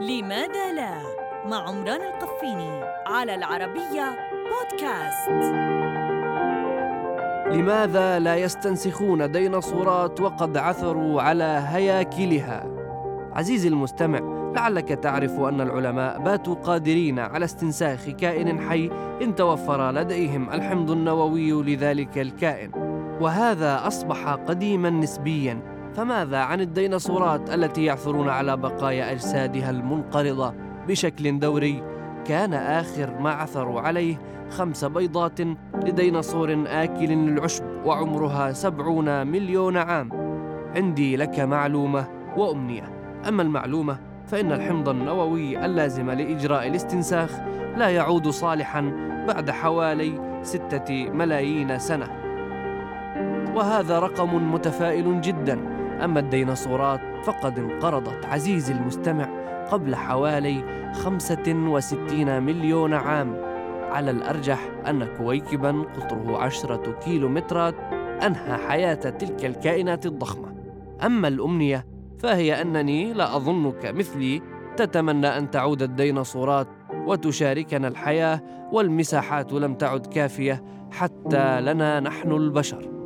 لماذا لا؟ مع عمران القفيني على العربية بودكاست. لماذا لا يستنسخون ديناصورات وقد عثروا على هياكلها؟ عزيزي المستمع لعلك تعرف أن العلماء باتوا قادرين على استنساخ كائن حي إن توفر لديهم الحمض النووي لذلك الكائن وهذا أصبح قديما نسبيا. فماذا عن الديناصورات التي يعثرون على بقايا أجسادها المنقرضة بشكل دوري؟ كان آخر ما عثروا عليه خمس بيضات لديناصور آكل للعشب وعمرها سبعون مليون عام. عندي لك معلومة وأمنية. أما المعلومة فإن الحمض النووي اللازم لإجراء الاستنساخ لا يعود صالحا بعد حوالي ستة ملايين سنة. وهذا رقم متفائل جدا. أما الديناصورات فقد انقرضت عزيزي المستمع قبل حوالي 65 مليون عام. على الأرجح أن كويكبا قطره عشرة كيلومترات أنهى حياة تلك الكائنات الضخمة. أما الأمنية فهي أنني لا أظنك مثلي تتمنى أن تعود الديناصورات وتشاركنا الحياة والمساحات لم تعد كافية حتى لنا نحن البشر.